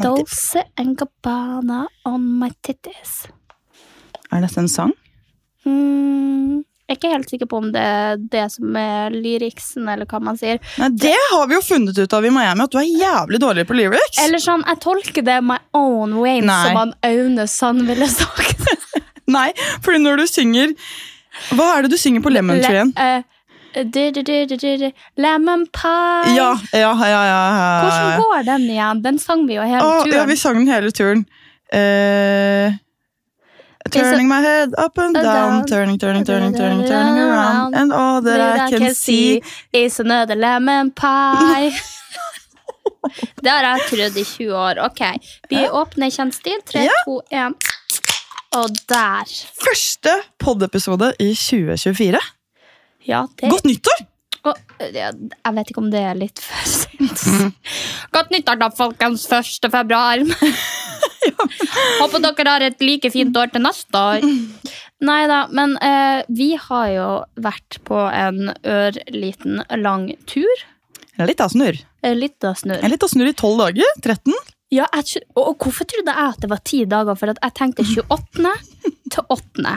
Dolce and Gabbana on my titties. Er dette en sang? Mm, jeg er ikke helt sikker på om det er det som er lyriksen, eller hva man sier. Nei, Det har vi jo funnet ut av i Miami, at du er jævlig dårlig på lyrics. Eller sånn, jeg tolker det my own way, Nei. som han Aune Sand ville sagt. Nei, fordi når du synger Hva er det du synger på Lemon Tree igjen? Le- eh, Lemon pie. Ja, ja, ja, ja. Hvordan går den igjen? Den sang vi jo hele turen. ja, vi sang den hele turen. Eh, turning my head up and down, turning, turning, turning, turning, turning around, and all that I can see. is another lemon pie. det har jeg trodd i 20 år. Ok, vi åpner kjent stil. 3, Ja. 2, 1. Og der. Første poddepisode i 2024. Ja, det Godt nyttår! Og, eh, jeg vet ikke om det er litt for sent. Godt nyttår, da, folkens. 1. februar. Håper dere har et like fint år til neste år. Nei da, men eh, vi har jo vært på en ørliten lang tur. En av snurr. Litt av snurr. En av snurr i tolv dager. 13. Ja, jeg, og, og hvorfor trodde jeg at det var ti dager? For jeg tenkte 28. til 8.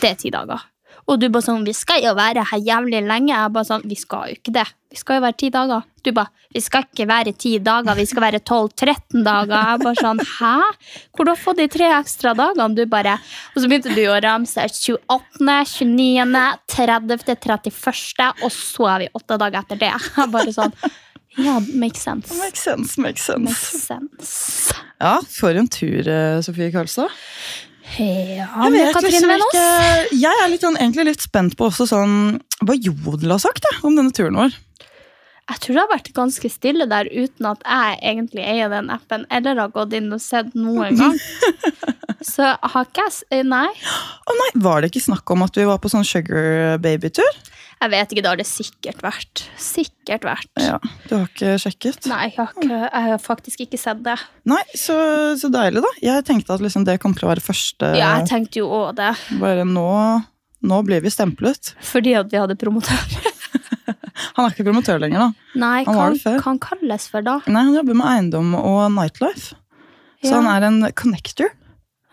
Det er ti dager. Og du bare sånn 'Vi skal jo være her jævlig lenge.' Jeg bare sånn 'Vi skal jo ikke det. Vi skal jo være ti dager.' Du bare 'Vi skal ikke være ti dager, vi skal være 12-13 dager.' Jeg bare sånn 'Hæ? Hvor du har fått de tre ekstra dagene?' Du bare Og så begynte du å ramse 28., 29., 30., 31., og så er vi åtte dager etter det. Jeg bare sånn Ja, makes sense. Makes sense, makes sense. Make sense. Ja, for en tur, eh, Sofie Karlstad. Ja, Jeg vet Katrine liksom ikke Jeg er litt, sånn, egentlig litt spent på også sånn hva Jodel har sagt da, om denne turen vår. Jeg tror det har vært ganske stille der uten at jeg egentlig eier den appen eller har gått inn og sett noen gang. Så har ikke jeg Nei. Å nei, Var det ikke snakk om at vi var på sånn sugar baby-tur? Jeg vet ikke, det har det sikkert vært. Sikkert vært. Ja, Du har ikke sjekket? Nei, jeg har, ikke, jeg har faktisk ikke sett det. Nei, så, så deilig, da. Jeg tenkte at liksom det kom til å være første Ja, jeg tenkte jo òg det. Bare nå, nå blir vi stemplet. Fordi at vi hadde promotør. Han er ikke promotør lenger, da. Nei, Han det før. han kalles for da? Nei, Han jobber med eiendom og nightlife. Så han er en connector.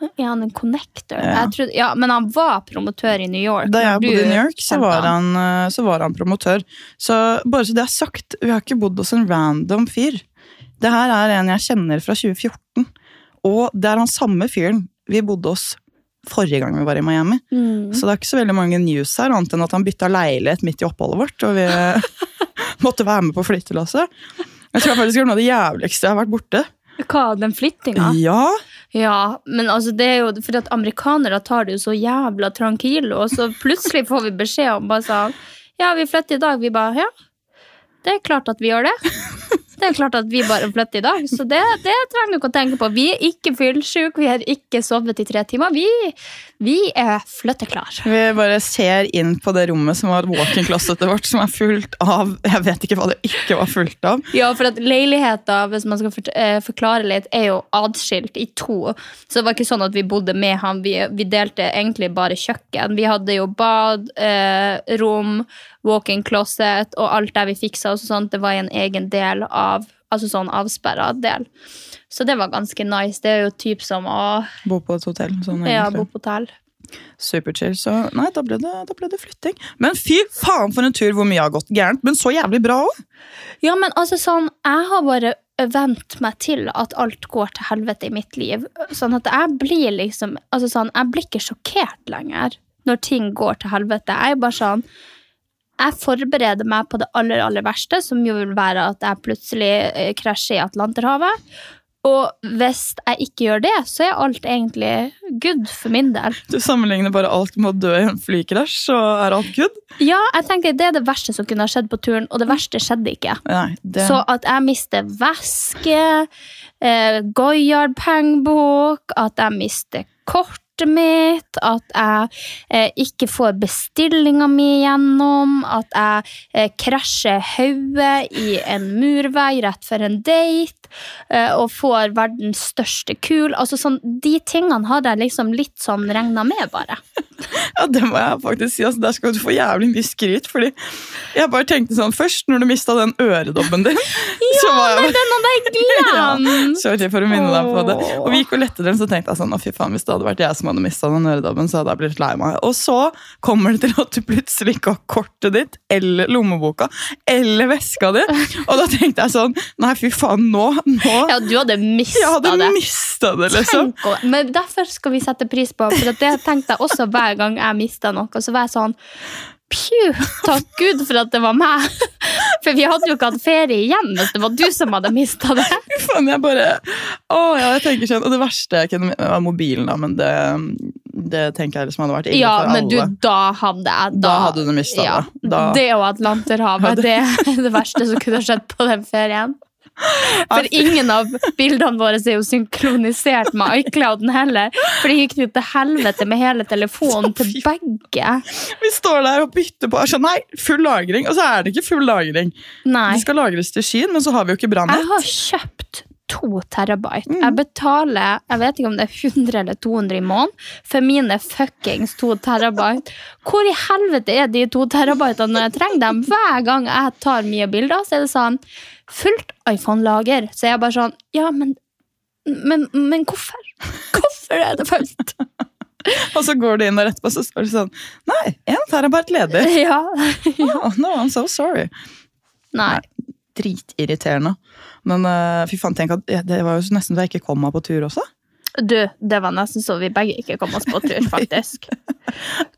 Er han en connector? Ja. Trodde, ja, men han var promotør i New York. Da jeg bodde i New York, så var han, eh, så var han promotør. Så bare så det er sagt, vi har ikke bodd hos en random fyr. Det her er en jeg kjenner fra 2014. Og det er han samme fyren vi bodde hos forrige gang vi var i Miami. Mm. Så det er ikke så veldig mange news her, annet enn at han bytta leilighet midt i oppholdet vårt. Og vi måtte være med på flyttelasset. Jeg tror faktisk det var noe av det jævligste jeg har vært borte. Hva, den flyttinga? Ja, Ja, men altså det er jo fordi at amerikanere tar det jo så jævla tranquilo, og så plutselig får vi beskjed om bare sånn Ja, vi flytter i dag. Vi bare Ja, det er klart at vi gjør det. Det er klart at vi bare flytter i dag, så det, det trenger du ikke å tenke på. Vi er ikke fyllesyke, vi har ikke sovet i tre timer. Vi, vi er flytteklare. Vi bare ser inn på det rommet som var walk-in-closetet vårt, som er fullt av Jeg vet ikke hva det ikke var fullt av. Ja, for at leiligheta, hvis man skal eh, forklare litt, er jo adskilt i to. Så det var ikke sånn at vi bodde med ham. Vi, vi delte egentlig bare kjøkken. Vi hadde jo bad, eh, rom, walk-in closet og alt der vi fiksa og sånt. Det var i en egen del av Altså sånn avsperra del. Så det var ganske nice. Det er jo typ som å Bo på et hotell. Sånn ja, bo på hotell. Superchill. Så nei, da ble, det, da ble det flytting. Men fy faen for en tur hvor mye har gått gærent, men så jævlig bra òg! Ja, men altså sånn, jeg har bare vent meg til at alt går til helvete i mitt liv. Sånn at jeg blir liksom altså sånn, Jeg blir ikke sjokkert lenger når ting går til helvete. Jeg er bare sånn Jeg forbereder meg på det aller, aller verste, som jo vil være at jeg plutselig eh, krasjer i Atlanterhavet. Og hvis jeg ikke gjør det, så er alt egentlig good for min del. Du sammenligner bare alt med å dø i en flykrasj, så er alt good? Ja, jeg tenker det er det verste som kunne ha skjedd på turen, og det verste skjedde ikke. Nei, det... Så at jeg mister veske, eh, Goyard-pengebok, at jeg mister kortet mitt, at jeg eh, ikke får bestillinga mi igjennom, at jeg eh, krasjer hodet i en murvei rett før en date, eh, og får verdens største kul. Altså sånn, De tingene hadde jeg liksom litt sånn regna med, bare. Ja, det må jeg faktisk si. Altså, der skal du få jævlig mye skryt. fordi jeg bare tenkte sånn, Først, når du mista den øredobben din Ja, var jeg... men den hadde jeg glemt! Ja, sorry for å minne deg på det. Og vi gikk og lette den, så tenkte jeg sånn, å fy faen, hvis det hadde vært jeg som hadde mista den øredobben, så hadde jeg blitt lei meg. Og så kommer det til at du plutselig ikke har kortet ditt, eller lommeboka, eller veska di. Og da tenkte jeg sånn, nei fy faen, nå, nå Ja, du hadde mista Jeg hadde det. det, liksom. Tenk men derfor skal vi sette pris på, for det tenkte jeg også hver gang jeg mista noe. Så var jeg sånn Pju, takk Gud for at det var meg. For vi hadde jo ikke hatt ferie igjen hvis det var du som hadde mista det. Fy jeg bare Å ja, jeg tenker sånn Og det verste jeg kunne var mobilen, da, men det, det tenker jeg liksom hadde vært ille Ja, for men du, alle. da hadde jeg Da hadde du mista ja, det. Da- Det og Atlanterhavet, det er det verste som kunne skjedd på den ferien. For ingen av bildene våre er jo synkronisert med iClouden heller. For det gikk jo til helvete med hele telefonen til begge. Vi står der og bytter på. Sånn, nei, full lagring. Og så er det ikke full lagring. Nei. Det skal lagres til skyen, men så har vi jo ikke Jeg har kjøpt to terabyte. Jeg betaler jeg vet ikke om det er 100 eller 200 i måneden for mine fuckings to terabyte. Hvor i helvete er de to terabytene når jeg trenger dem? Hver gang jeg tar mye bilder, så er det sånn fullt iPhone-lager. Så jeg er bare sånn Ja, men, men, men hvorfor? Hvorfor er det fullt? Og så går du inn der etterpå, så står det sånn Nei, én terabyte ledig. Ja. Oh, no, I'm so sorry. Nei. Dritirriterende. Men uh, fy faen, tenk at ja, det var jo nesten så jeg ikke kom meg på tur også. Du, det var nesten så vi begge ikke kom oss på tur, faktisk.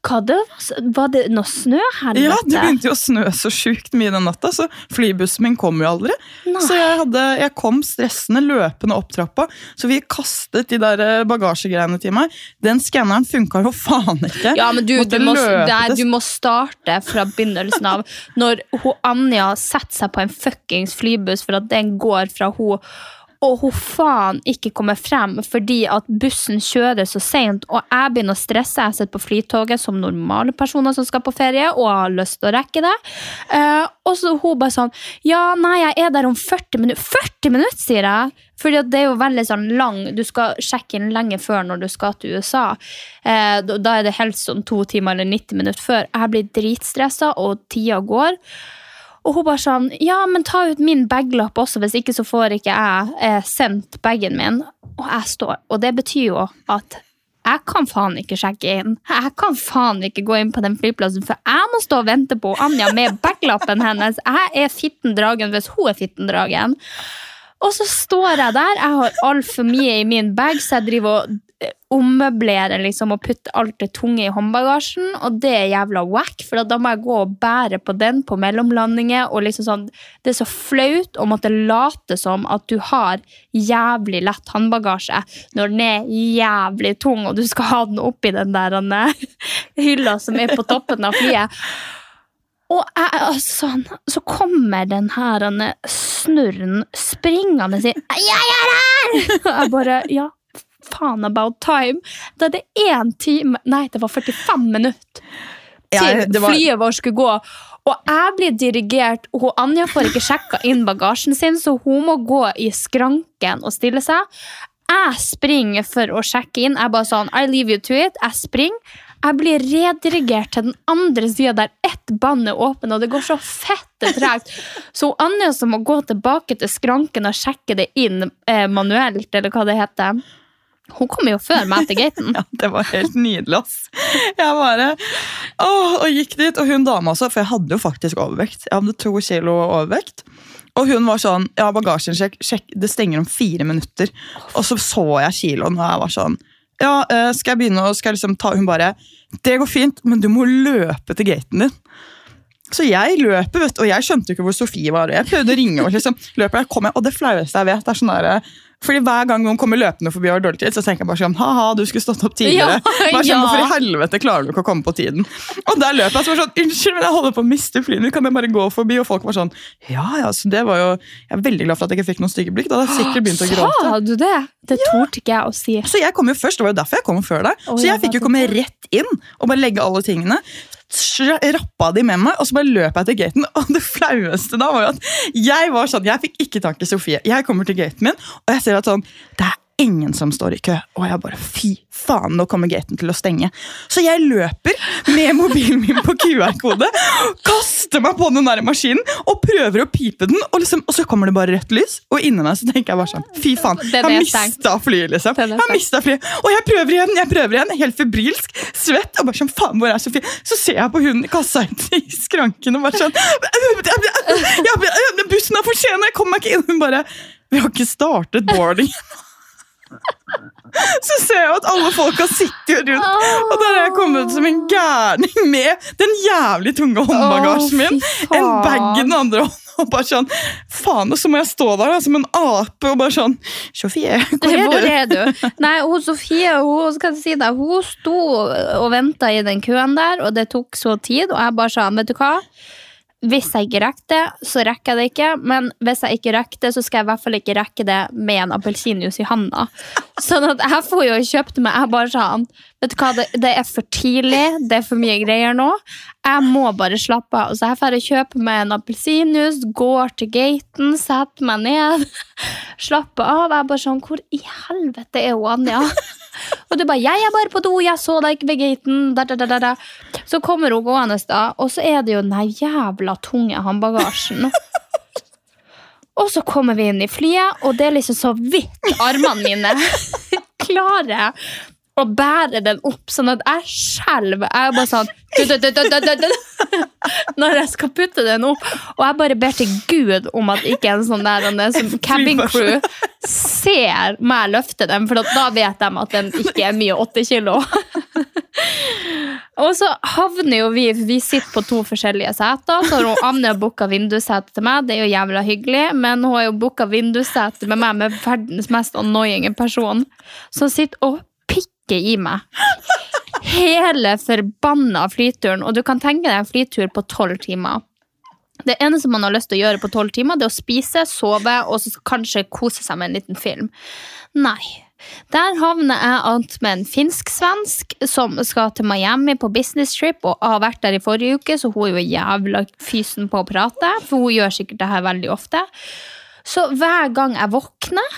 Hva det var, var det noe snø her? Ja, det begynte jo å snø så sjukt mye den natta, så flybussen min kom jo aldri. Nei. Så jeg, hadde, jeg kom stressende løpende opp trappa, så vi kastet de der eh, bagasjegreiene til meg. Den skanneren funka jo faen ikke. Ja, men du, du, må, nei, du må starte fra begynnelsen av. Når hun, Anja setter seg på en fuckings flybuss for at den går fra hun og hun faen ikke kommer frem fordi at bussen kjører så seint, og jeg begynner å stresse. Jeg sitter på flytoget som normale personer som skal på ferie, og har lyst til å rekke det. Uh, og så hun bare sånn Ja, nei, jeg er der om 40 minutter. 40 minutter, sier jeg! Fordi det er jo veldig sånn lang Du skal sjekke inn lenge før når du skal til USA. Uh, da er det helst sånn to timer eller 90 minutter før. Jeg blir dritstressa, og tida går. Og hun bare sånn Ja, men ta ut min baglapp også, hvis ikke så får ikke jeg eh, sendt bagen min. Og jeg står Og det betyr jo at jeg kan faen ikke sjekke inn. Jeg kan faen ikke gå inn på den flyplassen, for jeg må stå og vente på Anja med baglappen hennes. Jeg er fitten dragen hvis hun er fitten dragen. Og så står jeg der, jeg har altfor mye i min bag, så jeg driver og ommøblerer liksom, og putte alt det tunge i håndbagasjen, og det er jævla wack, for da må jeg gå og bære på den på mellomlandinger, liksom sånn, det er så flaut å måtte late som at du har jævlig lett håndbagasje, når den er jævlig tung, og du skal ha den oppi den der hylla som er på toppen av flyet. Og jeg, altså, så kommer den her snurren springende og sier 'Jeg er her!' Og jeg bare Ja, faen about time. Da det én time Nei, det var 45 minutter til Jeg- var- flyet vårt skulle gå. Og jeg blir dirigert, og hun Anja får ikke sjekka inn bagasjen sin, så hun må gå i skranken og stille seg. Jeg springer for å sjekke inn. Jeg bare sånn, I leave you to it. Jeg springer. Jeg blir redirigert til den andre sida der ett bånd er åpen, og det går så fette tregt. Så Anja som må gå tilbake til skranken og sjekke det inn eh, manuelt, eller hva det heter. Hun kom jo før meg til gaten. Ja, det var helt nydelig, ass. Jeg bare åh, og gikk dit, og hun dama også, for jeg hadde jo faktisk overvekt. Jeg hadde to kilo overvekt. Og hun var sånn Ja, bagasjen, sjekk, det stenger om fire minutter. Og så så jeg kiloen, og jeg var sånn Ja, eh, skal jeg begynne å skal jeg liksom ta Hun bare Det går fint, men du må løpe til gaten din. Så jeg løper, vet du, og jeg skjønte jo ikke hvor Sofie var. og Jeg prøvde å ringe, og liksom løper jeg, kommer, og det flaueste jeg vet, er sånn der, fordi Hver gang noen kommer løpende forbi og har dårlig tid, så tenker jeg bare sånn Ha-ha, du skulle stått opp tidligere. Hva sånn, ja. Hvorfor i helvete klarer du ikke å komme på tiden? Og der løp jeg så sånn Unnskyld, men jeg holder på å miste flyene. Kan jeg bare gå forbi? Og folk var sånn Ja, ja, så det var jo Jeg er veldig glad for at jeg ikke fikk noen stygge blikk. Da hadde jeg sikkert begynt å gråte. Sa du det? Det torde ikke jeg å si. Så jeg kom jo først, det var jo derfor jeg kom før deg. Så jeg fikk jo komme rett inn og bare legge alle tingene. Rappa de med meg, og så bare løp jeg til gaten. Og det flaueste da var jo at jeg var sånn, jeg fikk ikke tak i Sofie. Jeg kommer til gaten min, og jeg ser at sånn, det er ingen som står i kø. Og jeg bare, fy faen, nå kommer gaten til å stenge. Så jeg løper med mobilen min på QR-kode, kaster meg på den der maskinen og prøver å pipe den, og, liksom, og så kommer det bare rødt lys. Og inni meg så tenker jeg bare sånn, fy faen, jeg mista flyet, liksom. Jeg har mistet flyet. Og jeg prøver igjen, jeg prøver igjen, helt febrilsk, svett, og bare sånn, faen, hvor er Sofie? Så ser jeg på hun kassa i skranken og bare sånn, bussen er for sen, jeg kommer meg ikke inn. Hun bare, vi har ikke startet boarding. Så ser jeg at alle folka sitter rundt, og der har jeg kommet som en gærning med den jævlig tunge håndbagasjen min, en bag i den andre hånden, og bare sånn, faen, og så må jeg stå der da, som en ape, og bare sånn, Sofie, hvor er du? Hvor er du? Nei, hun Sofie hun, skal jeg si det, hun sto og venta i den køen der, og det tok så tid. Og jeg bare sa vet du hva? Hvis jeg ikke rekker det, så rekker jeg det ikke. Men hvis jeg ikke rekker det, så skal jeg i hvert fall ikke rekke det med en appelsinjuice i handa. Sånn at jeg får jo kjøpt meg Jeg bare sa Vet du hva, det, det er for tidlig, det er for mye greier nå. Jeg må bare slappe av. Så jeg får kjøpe meg en appelsinjuice, går til gaten, setter meg ned, slapper av. Jeg bare sånn Hvor i helvete er hun Anja? Og du bare 'Jeg er bare på do, jeg så deg ikke ved gaten'. Da, da, da. Så kommer hun gående, da, og så er det jo den jævla tunge håndbagasjen. Og så kommer vi inn i flyet, og det er liksom så vidt armene mine klarer å bærer den opp, sånn at jeg skjelver. Jeg er bare sånn Når jeg skal putte den opp. Og jeg bare ber til Gud om at ikke en sånn der en som cabin crew ser meg løfte den, for da vet de at den ikke er mye åtte kilo. Og så havner jo vi Vi sitter på to forskjellige seter. Så har hun Anne booka vindussete til meg. Det er jo jævla hyggelig, men hun har jo booka vindussete med meg med verdens mest annoying person. Som sitter og pikker i meg. Hele forbanna flyturen. Og du kan tenke deg en flytur på tolv timer. Det eneste man har lyst til å gjøre på tolv timer, det er å spise, sove og så kanskje kose seg med en liten film. Nei. Der havner jeg att med en finsk-svensk som skal til Miami på business trip og har vært der i forrige uke, så hun er jo jævla fysen på å prate, for hun gjør sikkert det her veldig ofte. Så hver gang jeg våkner,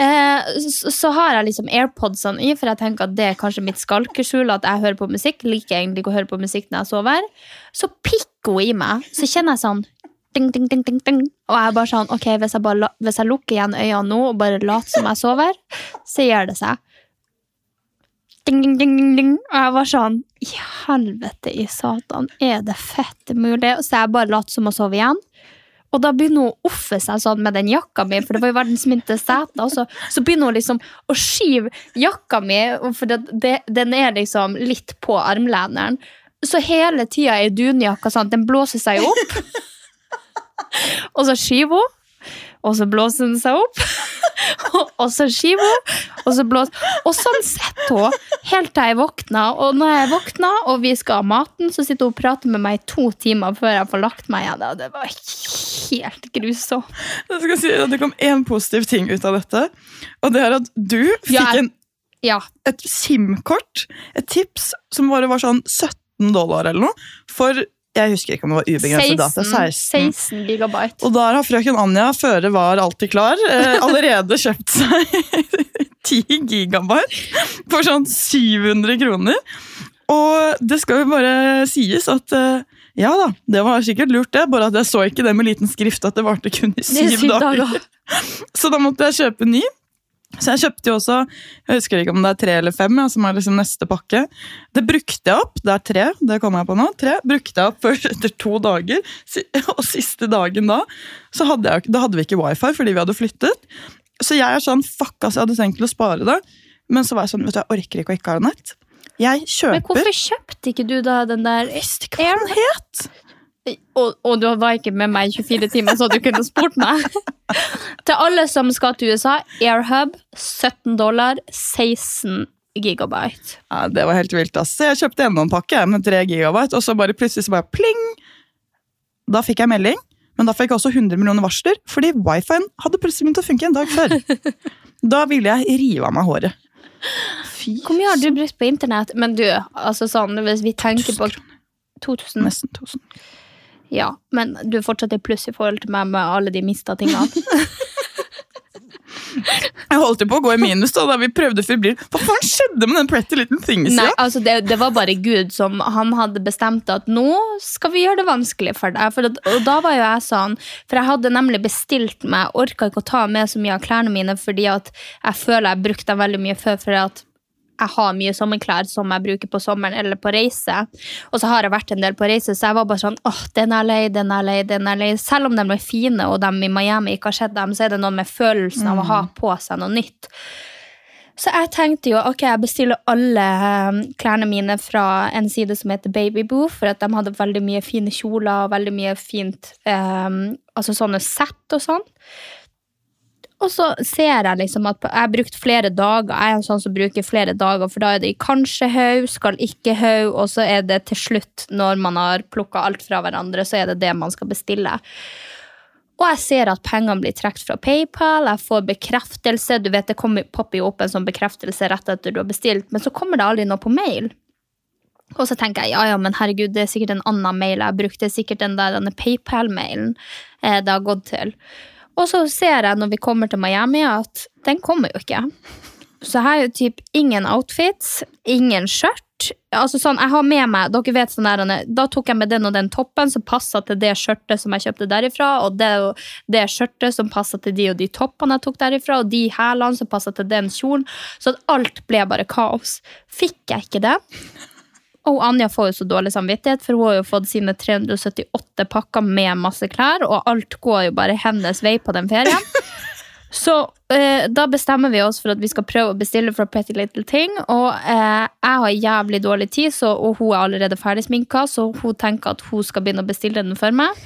eh, så, så har jeg liksom airpodsene i, for jeg tenker at det er kanskje mitt skalkeskjul at jeg hører på musikk. Liker egentlig ikke å høre på musikk når jeg sover. Så pikker hun i meg. Så kjenner jeg sånn ding, ding, ding, ding, ding. Og jeg bare sånn, ok, hvis jeg, bare, hvis jeg lukker igjen øynene nå og bare later som jeg sover, så gjør det seg. Ding, ding, ding, ding, ding. Og jeg var sånn, i helvete i satan, er det fett mulig? Så jeg bare later som å sove igjen. Og da begynner hun å offe seg sånn med den jakka mi, for det var jo verdens minste sete. Og så, så begynner hun liksom å skyve jakka mi, for det, det, den er liksom litt på armleneren. Så hele tida er dunjakka sånn den blåser seg opp. og så skyver hun, og så blåser den seg opp. og så skiver hun, og så blåser Og sånn sitter hun helt til jeg våkner. Og når jeg våkner, og vi skal ha maten, så sitter hun og prater med meg i to timer før jeg får lagt meg igjen. Og det var helt grusomt. Jeg skal si at Det kom én positiv ting ut av dette, og det er at du fikk Ja, en, Ja. et SIM-kort, et tips, som bare var sånn 17 dollar eller noe, for jeg husker ikke om det var ubegrenset data. 16, 16. 16 gigabyte. Og der har frøken Anja føre var alltid klar, eh, allerede kjøpt seg 10 gigabyte for sånn 700 kroner. Og det skal jo bare sies at eh, ja da, det var sikkert lurt det, bare at jeg så ikke det med liten skrift at det varte kun i syv dager. dager. Så da måtte jeg kjøpe ny. Så jeg kjøpte jo også Jeg husker ikke om det er tre eller fem, ja, som er liksom neste pakke. Det brukte jeg opp. Det er tre, det kommer jeg på nå. Tre brukte jeg opp først etter to dager. Og siste dagen da, så hadde, jeg, da hadde vi ikke wifi fordi vi hadde flyttet. Så jeg er sånn, fuck ass, jeg hadde tenkt til å spare det. Men så var jeg sånn, vet du, jeg orker ikke å ikke ha nett. Jeg kjøper Men hvorfor kjøpte ikke du da den der Visste og, og du var ikke med meg i 24 timer, så du kunne spurt meg. til alle som skal til USA, Airhub 17 dollar, 16 gigabyte. Ja, det var helt vilt, ass. Jeg kjøpte enda en pakke med 3 gigabyte, og så bare plutselig så bare pling! Da fikk jeg melding, men da fikk jeg også 100 millioner varsler, fordi wifi-en hadde plutselig begynt å funke en dag før. Da ville jeg rive av meg håret. Fy Hvor mye har du brukt på internett? Men du, altså sånn, hvis vi tenker på 2000 Nesten 1000. Ja, men du er fortsatt i pluss i forhold til meg med alle de mista tingene. Jeg holdt jo på å gå i minus da, da vi prøvde febrilt. Hva faen skjedde med den Pretty Little Things? Nei, altså det, det var bare Gud som han hadde bestemt at nå skal vi gjøre det vanskelig for deg. For og da var jo jeg sånn, for jeg hadde nemlig bestilt meg, orka ikke å ta med så mye av klærne mine fordi at jeg føler jeg brukte dem veldig mye før. for at jeg har mye sommerklær som jeg bruker på sommeren eller på reise. Og så har jeg vært en del på reise, så jeg var bare sånn åh, den er lei, den er lei, den er lei. Selv om de er fine, og de i Miami ikke har sett dem, så er det noe med følelsen av å ha på seg noe nytt. Så jeg tenkte jo, ok, jeg bestiller alle eh, klærne mine fra en side som heter Babyboo, for at de hadde veldig mye fine kjoler og veldig mye fint, um, altså sånne sett og sånn. Og så ser jeg liksom at jeg har brukt flere dager. Jeg er en sånn som bruker flere dager, for da er det kanskje haug, skal ikke haug, og så er det til slutt, når man har plukka alt fra hverandre, så er det det man skal bestille. Og jeg ser at pengene blir trukket fra PayPal, jeg får bekreftelse. Du vet, Det kommer, popper jo opp en sånn bekreftelse rett etter du har bestilt, men så kommer det aldri noe på mail. Og så tenker jeg ja, ja, men herregud, det er sikkert en annen mail jeg har brukt. Det er sikkert den der PayPal-mailen eh, det har gått til. Og så ser jeg når vi kommer til Miami, at den kommer jo ikke. Så jeg har jo typ ingen outfits, ingen skjørt. Altså sånn, jeg har med meg, dere vet sånn der, Da tok jeg med den og den toppen som passa til det skjørtet som jeg kjøpte derifra, og det, det skjørtet som passa til de og de toppene jeg tok derifra, og de hælene som passa til den kjolen. Så alt ble bare kaos. Fikk jeg ikke det, og Anja får jo så dårlig samvittighet, for hun har jo fått sine 378 pakker med masse klær, og alt går jo bare hennes vei på den ferien. Så eh, da bestemmer vi oss for at vi skal prøve å bestille fra Pretty Little Thing. Og eh, jeg har jævlig dårlig tid, så, og hun er allerede ferdig sminka, så hun tenker at hun skal begynne å bestille den for meg.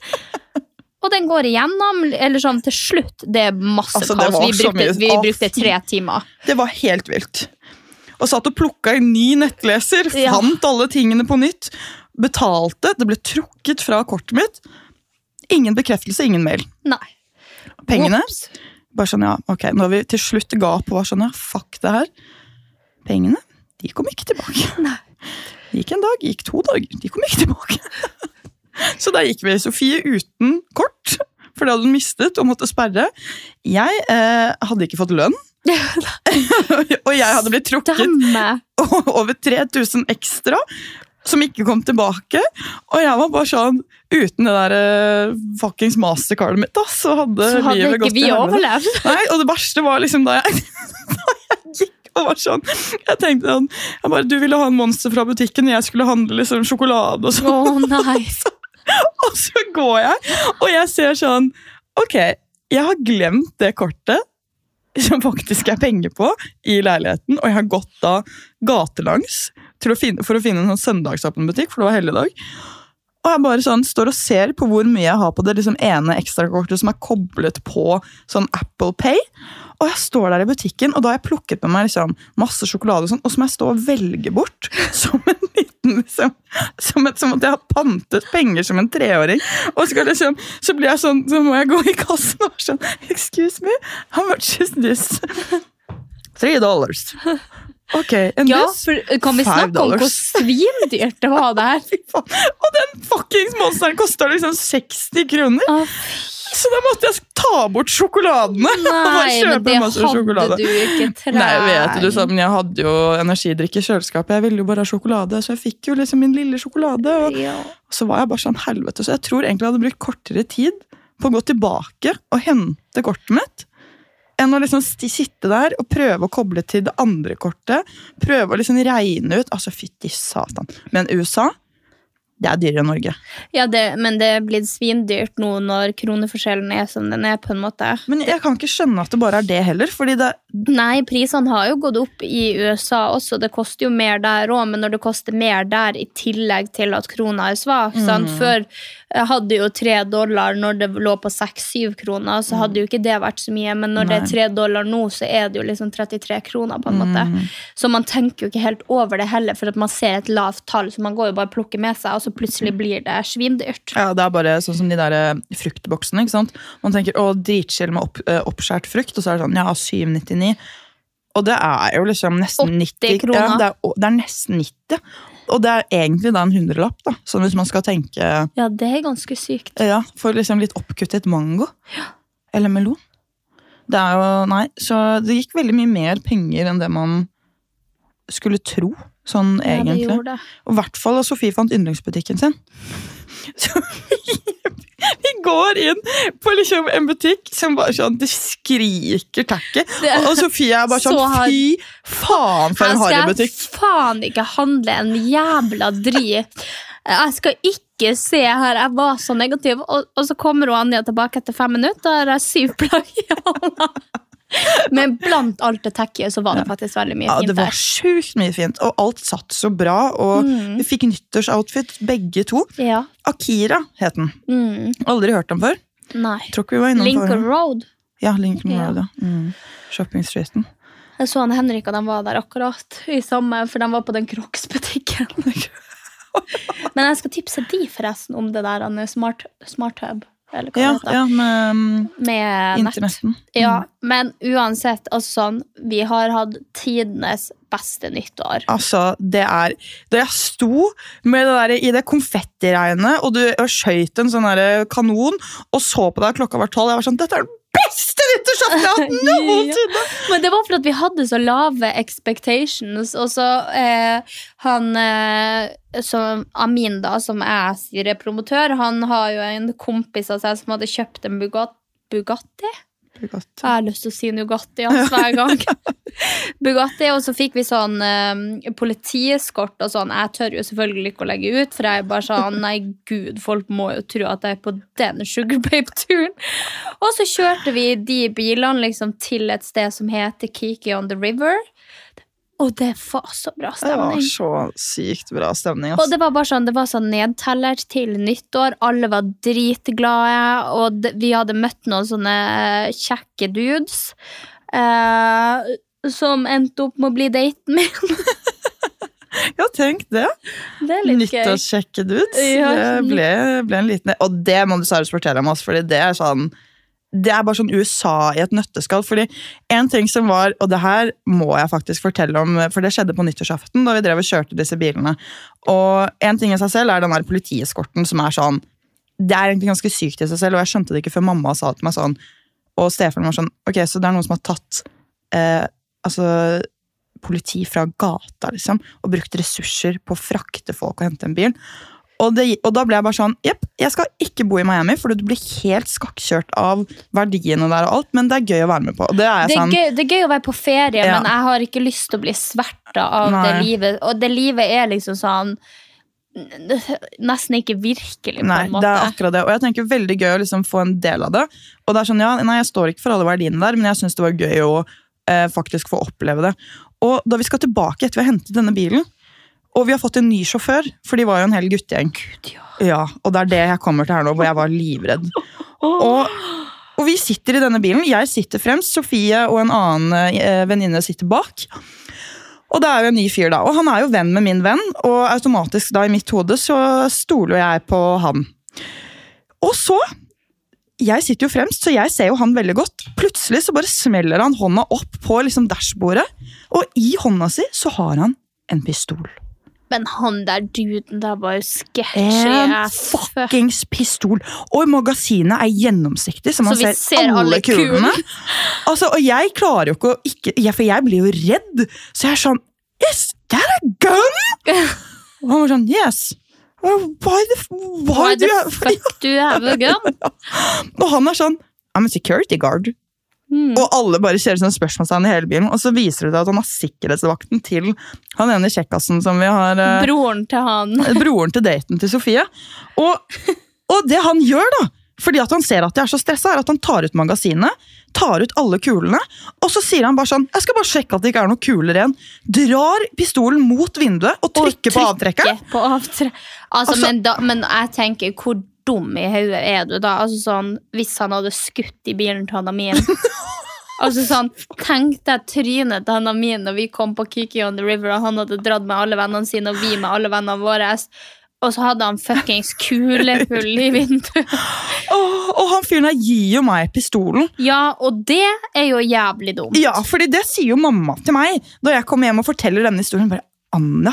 og den går igjennom, eller sånn til slutt. Det er masse Altså, det kaos. var Vi så brukte, vi brukte tre timer. Det var helt vilt. Og satt og plukka en ny nettleser, Ja. fant alle tingene på nytt, betalte, det ble trukket fra kortet mitt. Ingen bekreftelse, ingen mail. Nei. Pengene Ops. Bare sånn, ja, ok, Når vi til slutt ga opp og var sånn, ja, fuck det her. Pengene, de kom ikke tilbake. Nei. Gikk en dag, gikk to dager, de kom ikke tilbake. Så da gikk vi Sofie uten kort, for det hadde hun mistet og måtte sperre. Jeg eh, hadde ikke fått lønn, og jeg hadde blitt trukket over 3000 ekstra, som ikke kom tilbake. Og jeg var bare sånn, uten det der uh, fuckings mastercardet mitt, da, så hadde, Så hadde livet gått til helvete. Nei, og det verste var liksom da jeg, da jeg gikk og var sånn Jeg tenkte sånn jeg bare, Du ville ha en monster fra butikken, og jeg skulle handle liksom sjokolade og sånn. Oh, nei. Og så går jeg, og jeg ser sånn Ok, jeg har glemt det kortet som faktisk er penger på, i leiligheten, og jeg har gått da gatelangs å finne, for å finne en sånn søndagsåpen butikk, for det var helligdag. Og jeg bare sånn, står og ser på hvor mye jeg har på det liksom ene ekstrakortet som er koblet på sånn Apple Pay. Og jeg står der i butikken, og da har jeg plukket med meg liksom masse sjokolade, og sånn, og så må jeg stå og velge bort som en liksom, som, et, som at jeg har pantet penger som en treåring. Og så, liksom, så blir jeg sånn, så må jeg gå i kassen og være sånn Excuse me, how much is this? Three dollars. Ok, and Ja, this? for kan vi snakke om hvor svindyrt det var der? Og den fuckings monsteren kosta liksom 60 kroner! Å, Så da måtte jeg ta bort sjokoladene. og Nei, men det hadde sjokolade. du ikke trengt. Nei, vet du, så, men Jeg hadde jo energidrikk i kjøleskapet. Jeg ville jo bare ha sjokolade, så jeg fikk jo liksom min lille sjokolade. Og Ja. så var jeg bare sånn helvete. Så jeg tror egentlig jeg hadde brukt kortere tid på å gå tilbake og hente kortet mitt. enn å liksom sitte der og prøve å koble til det andre kortet. Prøve å liksom regne ut Altså, fytti satan. Men USA, det er dyrere enn Norge. Ja, det, men det er blitt svindyrt nå når kroneforskjellen er som den er, på en måte. Men jeg kan ikke skjønne at det bare er det heller. fordi det, Nei, prisene har jo gått opp i USA også. Det koster jo mer der òg, men når det koster mer der i tillegg til at krona er svak sant? Før eh, hadde jo tre dollar når det lå på seks-syv kroner, så hadde jo ikke det vært så mye. Men når det er tre dollar nå, så er det jo liksom 33 kroner, på en måte. Så man tenker jo ikke helt over det heller, for at man ser et lavt tall, så man går jo bare og plukker med seg, og så plutselig blir det svindyrt. ja, det er bare sånn som de der eh, fruktboksene. ikke sant? Man tenker å, dritchill med opp, eh, oppskjært frukt, og så er det sånn ja, 799. Og det er jo liksom nesten 90 kroner. Ja, det, er, det er nesten 90. Og det er egentlig da en hundrelapp, da. Sånn hvis man skal tenke Ja, det er ganske sykt. ja, for liksom litt oppkuttet mango. Ja. Eller melon. Det er jo Nei, så det gikk veldig mye mer penger enn det man skulle tro. Sånn Ja, det. Og i hvert fall da Sofie fant yndlingsbutikken sin. Så vi, går inn på liksom en butikk som bare sånn Det skriker tacky. Og Sofie er bare sånn. Fy faen, for en harrybutikk. jeg faen ikke handle en jævla drit. Jeg skal ikke se her. Jeg var så negativ. Og, og så kommer hun Anja tilbake etter fem minutter, og har jeg syv plagg i hånda. Men blant alt det tacky så var det faktisk veldig mye Ja, fint det var sjukt mye fint, og alt satt så bra. Og Mm. vi fikk nyttårsoutfit, begge to. Ja. Akira het den. Mm. Aldri hørt den før. Nei. Lincoln. Road. Ja, Lincoln Ja. Road, ja. Mm. Shopping Streeten. Jeg så han Henrik, og de var der akkurat i samme, for de var på den Crocs-butikken. Men jeg skal tipse de forresten om det der er smart, smart hub. Eller hva Ja, det heter. ja, med mm, Med internetten. Mm. Ja, men uansett, altså sånn, vi har hatt tidenes beste nyttår. Altså, det er Da jeg sto med det der, i det konfettiregnet, og du og skjøt en sånn kanon, og så på deg klokka var tolv, jeg var sånn Dette er den beste nyttårsaften jeg har hatt noensinne! Men det var for at vi hadde så lave expectations, og så eh, han eh, som Amin, da, som jeg sier er promotør, han har jo en kompis av seg som hadde kjøpt en Bugatti. Bugatti? Jeg har lyst til å si Nugatti hans hver gang. Bugatti, og så fikk vi sånn um, politieskort og sånn. Jeg tør jo selvfølgelig ikke å legge ut, for jeg er bare sånn Nei, gud, folk må jo tro at jeg er på den Sugar Babe-turen. Og så kjørte vi de bilene liksom til et sted som heter Kiki on the River. Og det var så bra stemning. Det var så sykt bra stemning. Og det var bare sånn, det var sånn nedteller til nyttår. Alle var dritglade, og det, vi hadde møtt noen sånne eh, kjekke dudes. Eh, som endte opp med å bli daten min. Ja, tenk det. Det er dudes. Ja. Det ble, ble en liten Og det må du seriøst fortelle om, ass, fordi det er sånn det er bare sånn USA i et nøtteskall. fordi en ting som var, og det her må jeg faktisk fortelle om, for det skjedde på nyttårsaften da vi drev og kjørte disse bilene. Og en ting i seg selv er den der politieskorten som er sånn Det er egentlig ganske sykt i seg selv, og jeg skjønte det ikke før mamma sa det til meg sånn. Og Stefan var sånn Ok, så det er noen som har tatt eh, altså politi fra gata, liksom, og brukt ressurser på å frakte folk og hente en bil. Og, det, og da ble jeg bare sånn Jepp, jeg skal ikke bo i Miami, for du blir helt skakkjørt av verdiene der og alt, men det er gøy å være med på. Det er Det er, sånn gøy, det er gøy å være på ferie, Ja. men jeg har ikke lyst til å bli sverta av Nei. det livet. Og det livet er liksom sånn Nesten ikke virkelig, på Nei, en det er akkurat det. Og jeg tenker veldig gøy å liksom få en del av det. Og det er sånn, ja, nei, Jeg står ikke for alle verdiene der, men jeg syns det var gøy å eh, faktisk få oppleve det. Og da vi skal tilbake etter vi har hentet denne bilen, og vi har fått en ny sjåfør, for de var jo en hel guttegjeng. ja. Og det er det jeg kommer til her nå, hvor jeg var livredd. Og, og vi sitter i denne bilen. Jeg sitter fremst, Sofie og en annen eh, venninne sitter bak. Og det er jo en ny fyr, da. Og han er jo venn med min venn, og automatisk da i mitt hode så stoler jeg på han. Og så Jeg sitter jo fremst, så jeg ser jo han veldig godt. Plutselig så bare smeller han hånda opp på liksom dashbordet, og i hånda si så har han en pistol. Men han der duden der var jo sketchy. En fuckings pistol! Og magasinet er gjennomsiktig, så man Så ser, ser alle, alle kulene. Altså, og jeg klarer jo ikke å ikke ja, For jeg blir jo redd, så jeg er sånn Is that a gun? Og han var sånn Yes. Why the, why Why the fuck do you have a gun? Og han er sånn I'm a security guard. Mm. Og alle bare kjører sånn spørsmålstegn i hele bilen. Og så viser det seg at han har sikkerhetsvakten til han ene kjekkasen som vi har eh, Broren til han. broren til daten til Sofie. Og, og det han gjør, da, fordi at han ser at de er så stressa, er at han tar ut magasinet, tar ut alle kulene, og så sier han bare sånn Jeg skal bare sjekke at det ikke er noen kuler igjen. Drar pistolen mot vinduet og trykker på avtrekket. På avtre- Altså, Altså- men, da, men jeg tenker, hvor dum i hodet er du da? Altså sånn, Hvis han hadde skutt i bilen til han Amin Altså sånn, Tenk deg trynet til han Amin når vi kom på Kiki on the River, og han hadde dratt med alle vennene sine, og vi med alle vennene våre. Og så hadde han fuckings kulehull i vinduet. oh, og han fyren her gir jo meg pistolen. Ja, og det er jo jævlig dumt. Ja, fordi det sier jo mamma til meg da jeg kommer hjem og forteller denne historien. bare, Anna,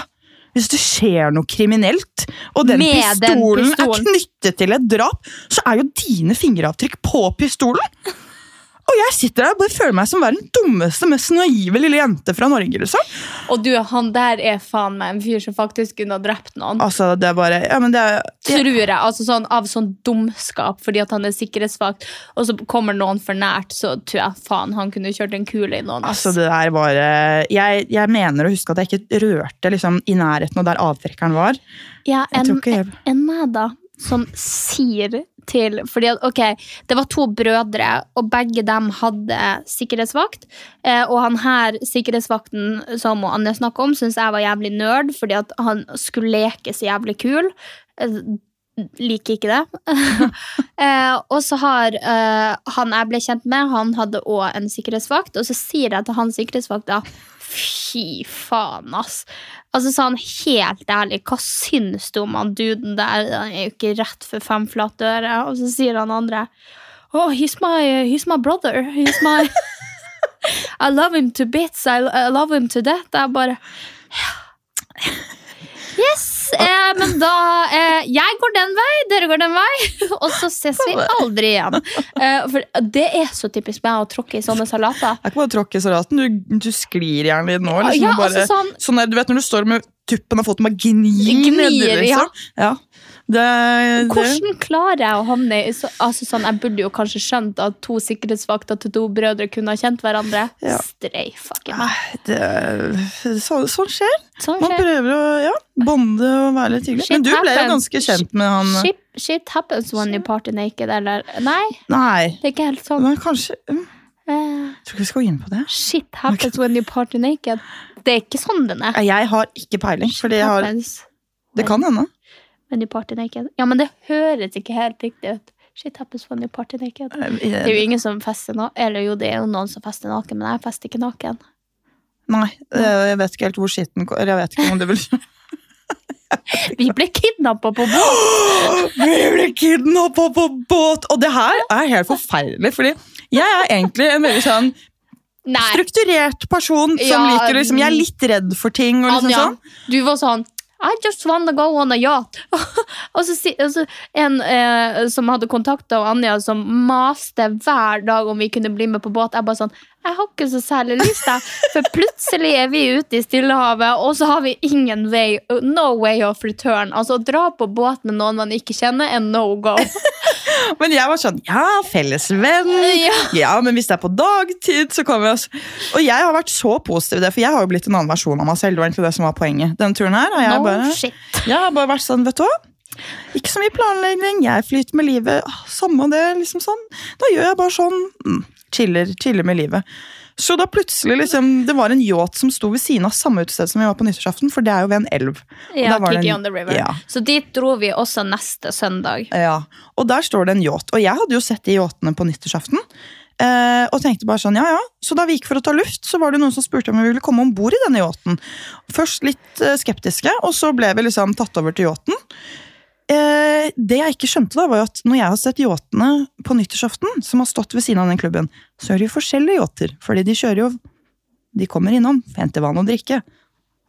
hvis det skjer noe kriminelt, og den pistolen, den pistolen, er knyttet til et drap, så er jo dine fingeravtrykk på pistolen. Og jeg sitter der og bare føler meg som verdens dummeste, mest naive lille jente fra Norge. liksom. Og du, han der er faen meg en fyr som faktisk kunne ha drept noen. Altså, det er bare, ja, men det er, Tror jeg, altså sånn, Av sånn dumskap fordi at han er sikkerhetsvakt, og så kommer noen for nært, så tror jeg faen han kunne kjørt en kule i noen. altså det der var eh, jeg, jeg mener å huske at jeg ikke rørte liksom, i nærheten av der avtrekkeren var. Ja, Jeg en, tror ikke jeg- en meg da, som sier til Fordi at, ok, det var to brødre, og begge dem hadde sikkerhetsvakt. Eh, og han her, sikkerhetsvakten som Anne snakker om, syns jeg var jævlig nerd, fordi at han skulle leke så jævlig kul. Eh, liker ikke det. eh, og så har han jeg ble kjent med, han hadde òg en sikkerhetsvakt, og så sier jeg til han sikkerhetsvakta Fy faen, ass. Altså sånn helt ærlig, hva syns du om han duden der? Han er jo ikke rett for fem flate øre. Og så sier han andre Oh, he's my, he's my brother. He's my I love him to bits. I, I love him to death. Jeg bare Yes, eh, men da eh, Jeg går den vei, dere går den vei, og så ses vi aldri igjen. Eh, for det er så typisk meg å tråkke i sånne salater. Det er ikke bare å tråkke i salaten, du, du sklir gjerne litt nå. Liksom, Ja, og bare, altså sånn- sånn der, du vet når du står med tuppen av foten, bare gnir, Gnir, nedi, ja. liksom. Ja. Det, Hvordan klarer jeg å havne i så, altså sånn, Jeg burde jo kanskje skjønt at to sikkerhetsvakter til to brødre kunne ha kjent hverandre. Ja. Streifakke fucking meg. sånn så, skjer. Sånn Man skjer. prøver å ja, bonde og være litt hyggelig. Shit Men du ble jo ganske kjent med han Shit, shit happens when you party naked, eller Nei, Nei, det er ikke helt sånn. men kanskje mm, Eh, Jeg tror ikke vi skal gå inn på det. shit happens when you party naked. Det er ikke sånn den er. Jeg har ikke peiling, fordi jeg har Det kan hende. You party naked. Ja, men det høres ikke helt riktig ut. Shit happens funny party naked. Det er jo ingen som fester naken. Eller jo, det er jo noen som fester naken, men jeg fester ikke naken. Nei, jeg vet ikke helt hvor skitten Eller jeg vet ikke om du vil Vi ble kidnappa på båt! Vi ble kidnappa på båt! Og det her er helt forferdelig, fordi jeg er egentlig en veldig sånn Nei, strukturert person som Ja, liker liksom Jeg er litt redd for ting. og liksom Anja, sånn. du var sånn I just wanna go on a yacht. og så, og en eh, som hadde kontakta Anja, som maste hver dag om vi kunne bli med på båt. Jeg bare sånn Jeg har ikke så særlig lyst, da. For plutselig er vi ute i Stillehavet, og så har vi ingen way No way of return. Altså Å dra på båt med noen man ikke kjenner, er no go. Men jeg var sånn Ja, felles venn. Ja. Ja, men hvis det er på dagtid, så kan vi oss Og jeg har vært så positiv i det, for jeg har jo blitt en annen versjon av meg selv. Det var egentlig det som var poenget. Denne turen her jeg No bare, jeg har bare vært sånn, vet du hva? Ikke så mye planlegging, jeg flyter med livet. Samme det, liksom sånn. Da gjør jeg bare sånn. Mm, chiller, chiller med livet. Så da plutselig liksom, Det var en yacht som sto ved siden av samme utested som vi var på nyttårsaften, for det er jo ved en elv. Ja, Kiki en- on the river. Ja. Så dit dro vi også neste søndag. Ja, og der står det en yacht. Og jeg hadde jo sett de yachtene på nyttårsaften. Eh, og tenkte bare sånn, ja ja. Så da vi gikk for å ta luft, så var det noen som spurte om vi ville komme om bord i denne yachten. Først litt eh, skeptiske, og så ble vi liksom tatt over til yachten. Eh, det jeg ikke skjønte, da, var at når jeg har sett yachtene på nyttårsaften, som har stått ved siden av den klubben, så er det jo forskjellige yachter. Fordi de kjører jo De kommer innom, henter vann og drikke.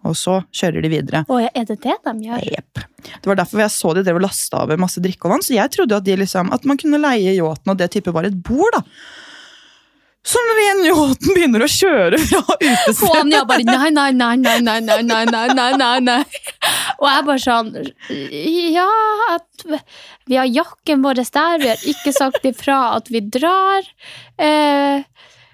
Og så kjører de videre. Å, er det det de gjør? Jepp. Det var derfor jeg så de drev og lasta over masse drikke og vann. Så jeg trodde at, de liksom, at man kunne leie yachten, og det type var et bord. da. Så når en yachten begynner å kjøre fra utestedet Anja bare nei, nei, nei, nei, nei, nei, nei, nei, nei, nei, nei. Og jeg bare sånn Ja, vi har jakken vår der, vi har ikke sagt ifra at vi drar. Eh,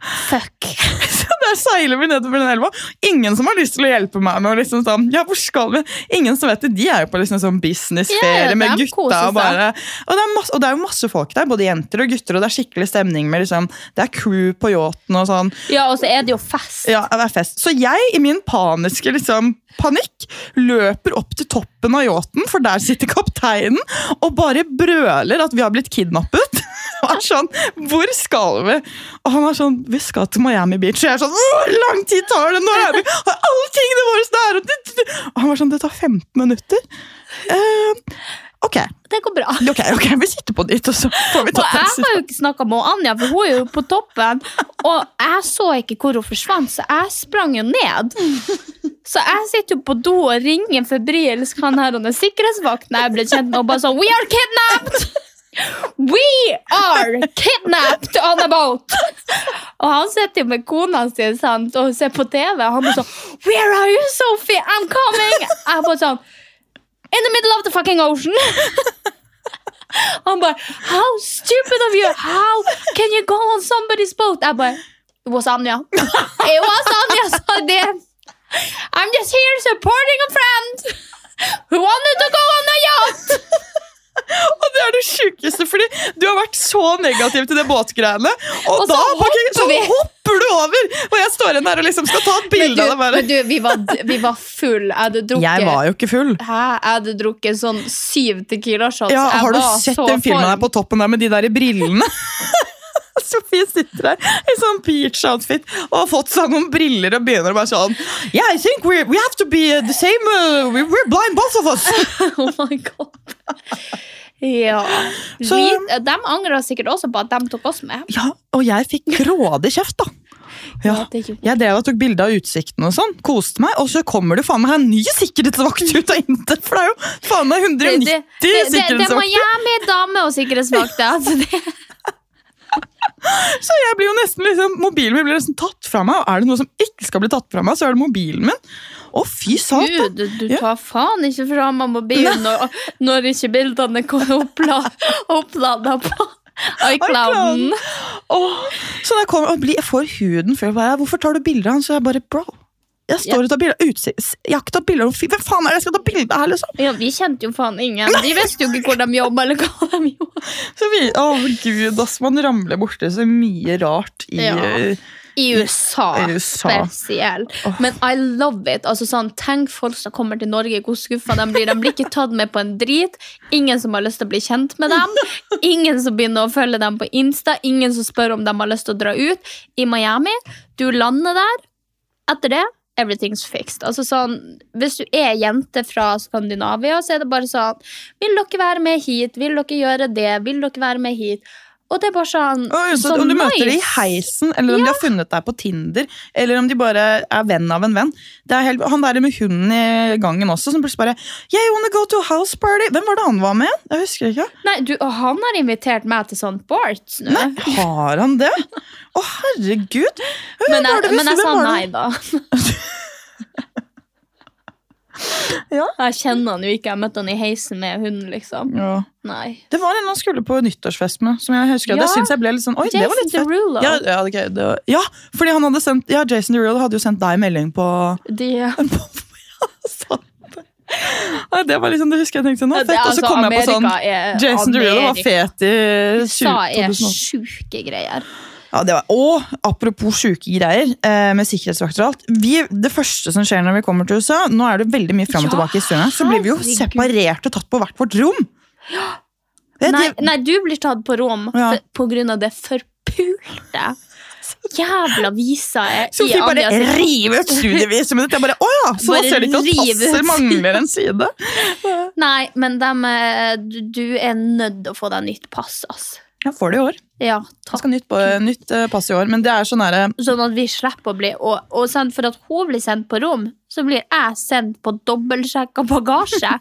fuck. Der seiler vi nedover den elva. Ingen som har lyst til å hjelpe meg med liksom sånn, ja, hvor skal vi? Ingen som vet det. De er jo på liksom sånn businessferie yeah, med gutta. Og, bare, og, det masse, og det er jo masse folk der, både jenter og gutter, og det er skikkelig stemning med liksom, Det er crew på yachten og sånn. Ja, og så er det jo fest. Ja, det er fest. Så jeg, i min paniske liksom, panikk, løper opp til toppen av yachten, for der sitter kapteinen, og bare brøler at vi har blitt kidnappet. Er sånn, Hvor skal vi? Og han var sånn Vi skal til Miami Beach. Og jeg er sånn Hvor lang tid tar det? Nå er vi? Har alle tingene våre der? Og, han var sånn Det tar 15 minutter. Uh, ok, Det går bra. ok, ok, vi sitter på nytt, og så får vi Og jeg har jo ikke snakka med Anja, for hun er jo på toppen. Og jeg så ikke hvor hun forsvant, så jeg sprang jo ned. Så jeg sitter jo på do og ringer febrilsk han her og den sikkerhetsvakten jeg ble kjent med, og bare sånn We are kidnapped! We are kidnapped on a boat! Og han sitter med kona si sant, og ser på TV, og han bare sånn Where are you, Sophie? I'm coming! Jeg er bare sånn In the middle of the fucking ocean! Han bare How stupid of you! How can you go on somebody's boat? Jeg bare It was Anja. It was Anja, sa det. I'm just here supporting a friend who wanted to go on a yacht. Og det er det sjukeste, fordi du har vært så negativ til det båtgreiene. Og, Og så da hopper så hopper du over! Og jeg står igjen der og liksom skal ta et bilde av deg. men du vi, var, vi var full. Jeg hadde drukket Jeg var jo ikke full. Hæ? Jeg hadde drukket sånn syv Tequila-shots. Ja, Jeg har du sett den filmen der på toppen der med de der i brillene? Sofie sitter der i sånn beach-outfit og har fått seg noen briller og begynner å bare sånn Yeah, I think we, we have to be uh, the same uh, we, We're blind, both of us! Oh my god. Ja. Så- vi, de angrer sikkert også på at de tok oss med. Ja, og jeg fikk grådig kjeft, da. Ja. Ja, det gjorde- Jeg drev og tok bilde av utsikten og sånn, koste meg, og så kommer det faen meg en ny sikkerhetsvakt ut av intet! For det er jo faen meg 190 det, det, det, det må jeg med dame og sikkerhetsvakter. Altså det, Så jeg blir jo nesten liksom, Mobilen min blir nesten tatt fra meg, og er det noe som ikke skal bli tatt fra meg, så er det mobilen min. Å, fy satan! Gud, du Ja. tar faen ikke fra meg mobilen når, når ikke bildene kommer oppla- opplada på iClouden. Åh, så jeg, jeg får huden før jeg bare, Hvorfor tar du bilder av han? Så jeg bare, bro Jeg står og tar bilder av. Jeg har ikke tatt bilder av Hvem faen er det jeg skal ta bilde av her, liksom? Ja, vi kjente jo faen ingen. Vi visste jo ikke hvor de jobba, eller hva de gjorde. Så vi, å gud, ass, man ramler borti så mye rart i Ja. eh, I USA, USA. spesielt. Men I love it. Altså sånn, Tenk folk som kommer til Norge, hvor skuffa de blir. De blir ikke tatt med på en drit. Ingen som har lyst til å bli kjent med dem. Ingen som begynner å følge dem på Insta. Ingen som spør om de har lyst til å dra ut. I Miami, du lander der. Etter det everything's fixed. Altså sånn, Hvis du er jente fra Skandinavia, så er det bare sånn Vil dere være med hit? Vil dere gjøre det? Vil dere være med hit? Og det er bare sånn Oi, så sånn om du møter dem i heisen, eller om de har funnet deg på Tinder, eller om de bare er venn av en venn. Det helt, han der med hunden i gangen også, som plutselig bare Yeah, you wanna go to a house party? Hvem var det han var med? Jeg husker ikke. Nei, du, og han har invitert meg til sånn Bart nå. Nei, har han det? Å, herregud! Hvem Men jeg, men jeg sa nei, da. Ja. Jeg kjenner han jo ikke. Jeg møtte han i heisen med hunden, liksom. Ja. Nei. Det var en han skulle på nyttårsfest med. Som jeg husker, Ja. Det synes jeg ble litt sånn Oi, det var Jason litt. Derulo. Ja, ja, okay, det var, ja, fordi han hadde sendt Ja, Jason Derulo hadde jo sendt deg melding på De. Ja, det var liksom, det husker jeg tenkte nå, det fett, er og så kom kom jeg på sånn er- Jason Derulo var Amerika. fet i 20, USA er sjuke greier. Ja, det var, og apropos sjuke greier eh, med sikkerhetsvakter og alt. Vi, det første som skjer når vi kommer til USA, nå er det veldig mye fram og Ja, tilbake i historien, så blir vi jo separert og tatt på hvert vårt rom. Vet Nei, nei, du blir tatt på rom Ja. for, på grunn av det forpulte jævla i Sofie bare vi bare river ut studieviset ditt. Jeg bare, å ja, så da Bare ser det ikke at passet mangler en side. Nei, men dem, eh, du, er nødt til å få deg nytt pass, ass. Jeg får det i år. Ja, Jeg takk. skal ha nytt, på- nytt eh, pass i år, men det er sånn herre Sånn at vi slipper å bli Og, og sant, for at hun blir sendt på rom, så blir jeg sendt på dobbeltsjekka bagasje.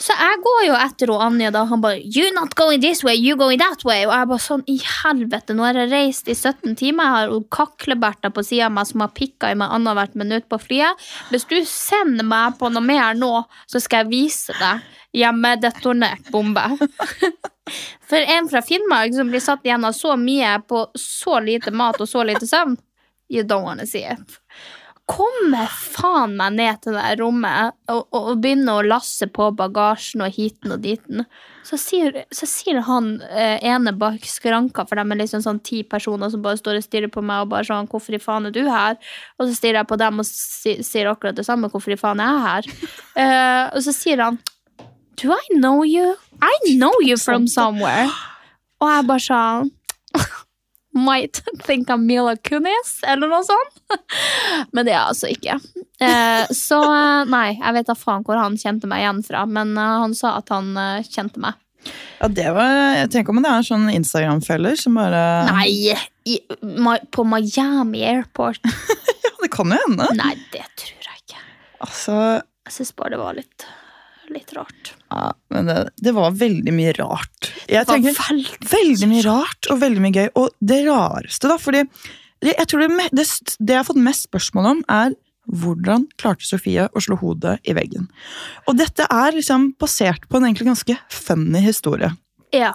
Så jeg går jo etter og Anja, da. Han bare You not going this way, you going that way. Og jeg bare sånn I helvete, nå har jeg reist i 17 timer. Jeg har kakleberter på sida av meg som har pikka i meg annethvert minutt på flyet. Hvis du sender meg på noe mer nå, så skal jeg vise deg hjemmedetonert bombe. For en fra Finnmark som blir satt igjen av så mye på så lite mat og så lite søvn, you don't wanna see it. Kommer faen meg ned til det rommet og, og, og begynner å lasse på bagasjen og hiten og diten. Så sier, så sier han eh, ene bak skranka, for de er liksom sånn ti personer som bare står og stirrer på meg og bare sånn 'Hvorfor i faen er du her?' Og så stirrer jeg på dem og si, sier akkurat det samme. 'Hvorfor i faen er jeg her?' Eh, og så sier han Do I know you? I know you from somewhere. Og jeg bare sånn Might think I'm Mila Kunis, eller noe sånt. Men det er jeg altså ikke. Eh, så eh, nei, jeg vet da faen hvor han kjente meg igjen fra, men eh, han sa at han kjente meg. Ja, det var, jeg tenker om det er en sånn Instagram-feller som bare Nei, i, på Miami Airport. Ja, det kan jo hende. Nei, det tror jeg ikke. Altså, Jeg syns bare det var litt, litt rart. ja, men det, det var veldig mye rart. Jeg Det var tenker, veldig, veldig mye rart og veldig mye gøy. Og det rareste, da, fordi det, jeg tror det, det, det jeg har fått mest spørsmål om, er hvordan klarte Sofie å slå hodet i veggen? Og dette er liksom basert på en egentlig ganske funny historie. Ja.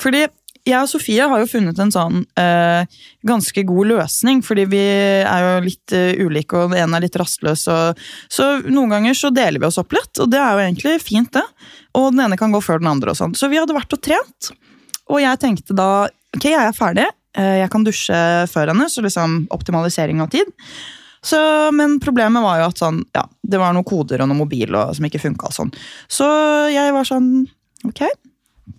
Fordi jeg og Sofie har jo funnet en sånn eh, ganske god løsning, fordi vi er jo litt eh, ulike, og en er litt rastløs. Og, så noen ganger så deler vi oss opp litt, og det er jo egentlig fint, det. Og den ene kan gå før den andre og sånn. Så vi hadde vært og trent, og jeg tenkte da ok, jeg er ferdig, eh, jeg kan dusje før henne, så liksom optimalisering av tid. Så, men problemet var jo at sånn, ja, det var noen koder og noen mobil og, som ikke funka. Sånn. Så jeg var sånn Ok.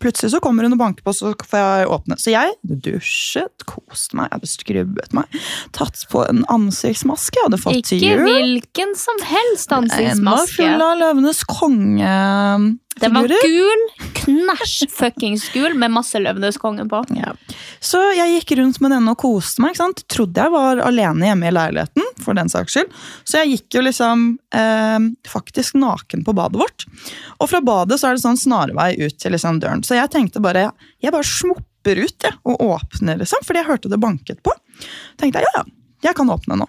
Plutselig så kommer hun og banker på, så får jeg åpne. Så jeg dusjet, koste meg, jeg hadde skrubbet meg, tatt på en ansiktsmaske jeg hadde fått til jul. Ikke hvilken som helst Den var ansiktsmaske. full av Løvenes konge-figurer. Den var gul, knæsj fuckings gul, med masse Løvenes konge på. Ja. Så jeg gikk rundt med denne og koste meg. ikke sant? Trodde jeg var alene hjemme i leiligheten. for den saks skyld. Så jeg gikk jo liksom eh, faktisk naken på badet vårt. Og fra badet så er det sånn snarvei ut til liksom døren. Så jeg tenkte bare jeg bare smopper ut jeg, og åpner, liksom, fordi jeg hørte det banket på. tenkte jeg ja, ja, jeg kan åpne nå.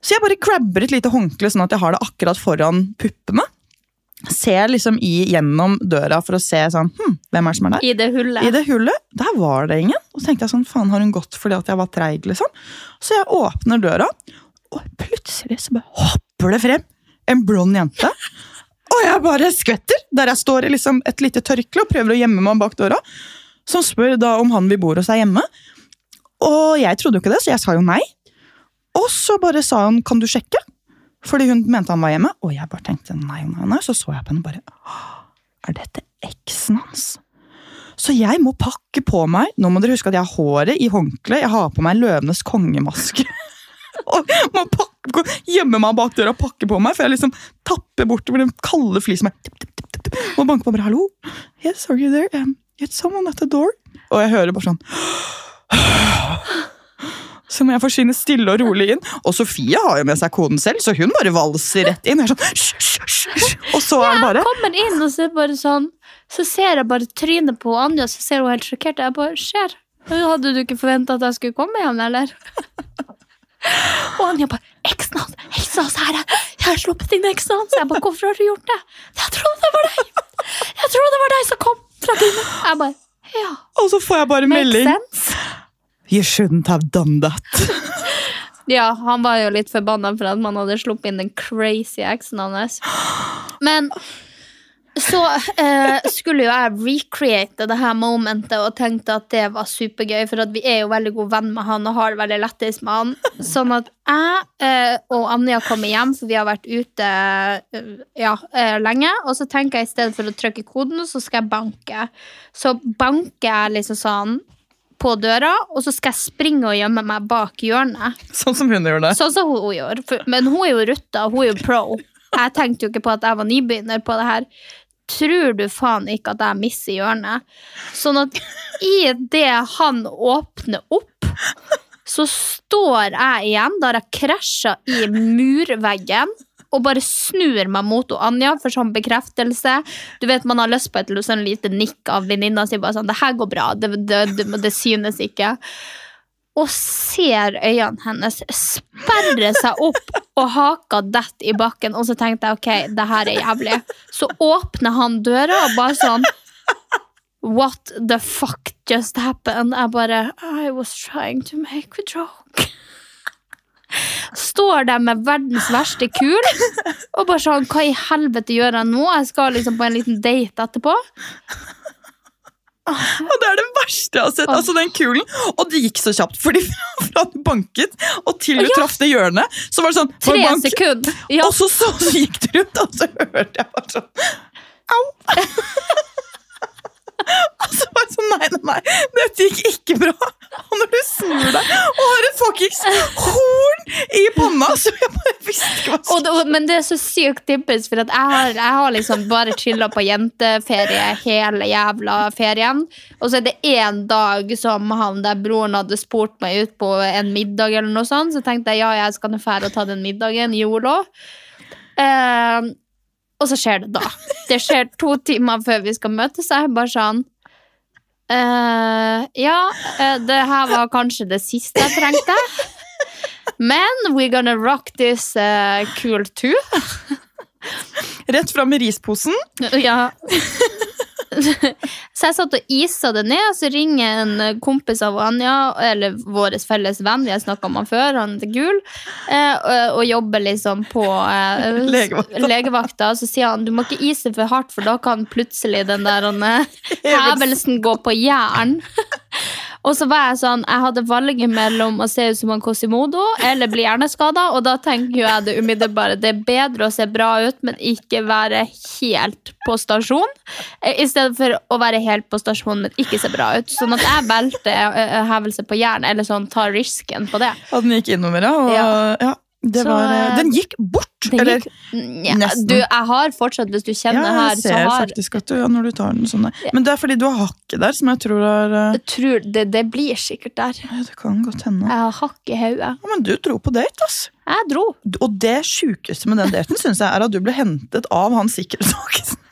Så jeg bare grabber et lite håndkle sånn at jeg har det akkurat foran puppene. Ser liksom i, gjennom døra for å se sånn, hm, hvem er som er der. I det hullet. I det hullet, der var det ingen. Og så tenkte jeg sånn, faen har hun gått fordi at jeg var treig, liksom? Så jeg åpner døra, og plutselig så bare hopper det frem en blond jente. Og jeg bare skvetter, der jeg står i liksom et lite tørkle og prøver å gjemme meg bak døra. Som spør da om han vil bo hos seg hjemme. Og jeg trodde jo ikke det, så jeg sa jo nei. Og så bare sa hun, kan du sjekke? Fordi hun mente han var hjemme. Og jeg bare tenkte nei, nei, nei. Så så jeg på henne bare, er dette eksen hans? Så jeg må pakke på meg Nå må dere huske at jeg har håret i håndkle, jeg har på meg løvenes kongemaske. og må pakke, gjemme meg bak døra og pakke på meg, for jeg liksom tapper bortover den kalde flisen. Og banker på bare 'hallo, yes, are you there? Um, it's someone at the door'. Og jeg hører bare sånn så må jeg forsvinne stille og rolig inn. Og Sofie har jo med seg koden selv, så hun bare valser rett inn. Er sånn, sh, sh, sh, hysj». Og så er det bare Jeg kommer inn, og så er det bare sånn Så ser jeg bare trynet på Anja, så ser hun helt sjokkert Jeg bare Skjer? Hadde du ikke forventa at jeg skulle komme igjen, eller? og Anja bare Eksen hans! Eksen hans her! er- Jeg har sluppet inn eksen hans! Jeg bare Hvorfor har du gjort det? Jeg trodde det var deg! Jeg trodde det var deg som kom fra byen! Jeg bare Ja. Og så får jeg bare Make melding. sense. You shouldn't have done that. Ja, han var jo litt forbanna for at man hadde sluppet inn den crazy eksen hans. Men så eh, skulle jo jeg recreate det her momentet og tenkte at det var supergøy, for at vi er jo veldig god venn med han og har det veldig lættis med han. Sånn at jeg eh, og Anja kommer hjem, for vi har vært ute eh, ja, eh, lenge. Og så tenker jeg i stedet for å trykke koden, så skal jeg banke. Så banker jeg liksom sånn på døra, og så skal jeg springe og gjemme meg bak hjørnet. Sånn som hun gjorde. Sånn som hun gjør. Men hun er jo rutta, hun er jo pro. Jeg tenkte jo ikke på at jeg var nybegynner på det her. Tror du faen ikke at jeg misser hjørnet? Sånn at i det han åpner opp, så står jeg igjen, da har jeg krasja i murveggen og bare snur meg mot og Anja for sånn bekreftelse. Du vet, Man har lyst på et sånn lite nikk av venninna si. bare sånn, 'Det her går bra. Det, det, det, det synes ikke.' Og ser øynene hennes sperre seg opp, og haka detter i bakken. Og så tenkte jeg ok, det her er jævlig. Så åpner han døra og bare sånn What the fuck just happened? Jeg bare I was trying to make a joke. Står der med verdens verste kul og bare sånn Hva i helvete gjør jeg nå? Jeg skal liksom på en liten date etterpå. Og det er det verste jeg har sett. Altså den kulen. Og det gikk så kjapt, fordi fra du banket og til du Ja. traff det hjørnet, så var det sånn Tre sekunder. Ja. Og så, så, så gikk det rundt, og så hørte jeg bare sånn Au! Og så bare sånn, nei, nei, nei, dette gikk ikke bra. Og når du snur deg og har et fuckings horn i panna, så jeg bare visste ikke hva Og som det, men det er så sykt typisk, for jeg har, jeg har liksom bare chilla på jenteferie hele jævla ferien. Og så er det én dag som han der broren hadde spurt meg ut på en middag, eller noe sånt, så tenkte jeg ja, jeg skal nå fære og ta den middagen, yolo. Eh, og så skjer det da. Det skjer to timer før vi skal møtes. Jeg bare sånn eh, Ja, uh, det her var kanskje det siste jeg trengte. Men we're gonna rock this uh, cool too. Rett fram med risposen. Ja. Så jeg satt og isa det ned, og så ringer en kompis av Anja, eller vår felles venn, vi har snakka om han før, han er gul, eh, og, og jobber liksom på eh, Legevakta. legevakta. Så sier han du må ikke ise for hardt, for da kan plutselig den der eh, hevelsen gå på jern. Og så var jeg sånn, jeg hadde valget mellom å se ut som en Cosimodo eller bli hjerneskada, og da tenker jo jeg det umiddelbare. Det er bedre å se bra ut, men ikke være helt på stasjon. eh, I stedet for å være helt på stasjon, men ikke se bra ut. Sånn at jeg valgte eh, hevelse på jern, eller sånn ta risken på det. Og den gikk innover, ja. Ja. Ja. det Så, var, eh, den gikk bort! Den eller? gikk, ja, nesten. du, jeg har fortsatt, hvis du Ja, kjenner her, jeg så ser har faktisk at du, ja, når du tar den sånn der. Men det er fordi du har hakket der, som jeg tror er eh, jeg tror det, det blir sikkert der. ja, Det kan godt hende. Jeg har hakk i hodet. Ja, men du dro på date, ass. Jeg dro. Og det sjukeste med den daten syns jeg er at du ble hentet av han sikkerhetsvakten.